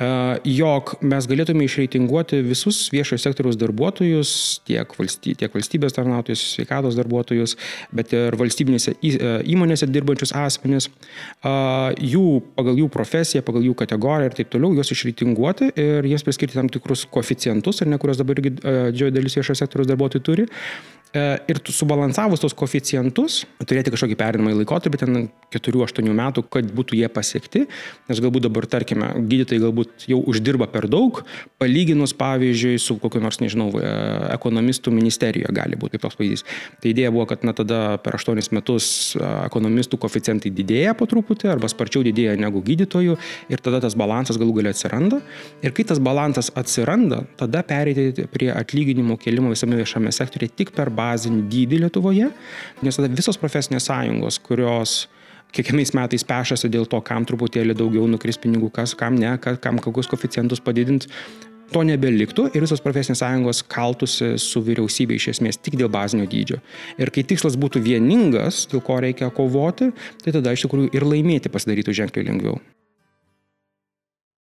jog mes galėtume išreitinguoti visus viešojo sektoriaus darbuotojus, tiek, valsty, tiek valstybės tarnautojus, sveikatos darbuotojus, bet ir valstybinėse įmonėse dirbančius asmenis, jų, pagal jų profesiją, pagal jų kategoriją ir taip toliau, juos išreitinguoti ir jiems priskirti tam tikrus koficientus, ar ne, kurios dabar didžioji dalis viešojo sektoriaus darbuotojų turi. Ir subalansavus tos koficijantus, turėti kažkokį perinamąjį laikotarpį, ten 4-8 metų, kad būtų jie pasiekti, nes galbūt dabar, tarkime, gydytojai galbūt jau uždirba per daug, palyginus, pavyzdžiui, su kokiu nors, nežinau, e, ekonomistų ministerijoje gali būti kaip toks pavyzdys. Tai idėja buvo, kad na, tada per 8 metus e, ekonomistų koficijantai didėja po truputį arba sparčiau didėja negu gydytojų ir tada tas balansas galų galia atsiranda. Ir kai tas balansas atsiranda, tada pereiti prie atlyginimų kelimo visame viešame sektoriuje tik per bazinį dydį Lietuvoje, nes tada visos profesinės sąjungos, kurios kiekvienais metais pešasi dėl to, kam truputėlį daugiau nukris pinigų, kas, kam ne, kam kokius koficientus padidinti, to nebeliktų ir visos profesinės sąjungos kaltųsi su vyriausybė iš esmės tik dėl bazinio dydžio. Ir kai tikslas būtų vieningas, dėl ko reikia kovoti, tai tada iš tikrųjų ir laimėti pasidarytų ženkliai lengviau.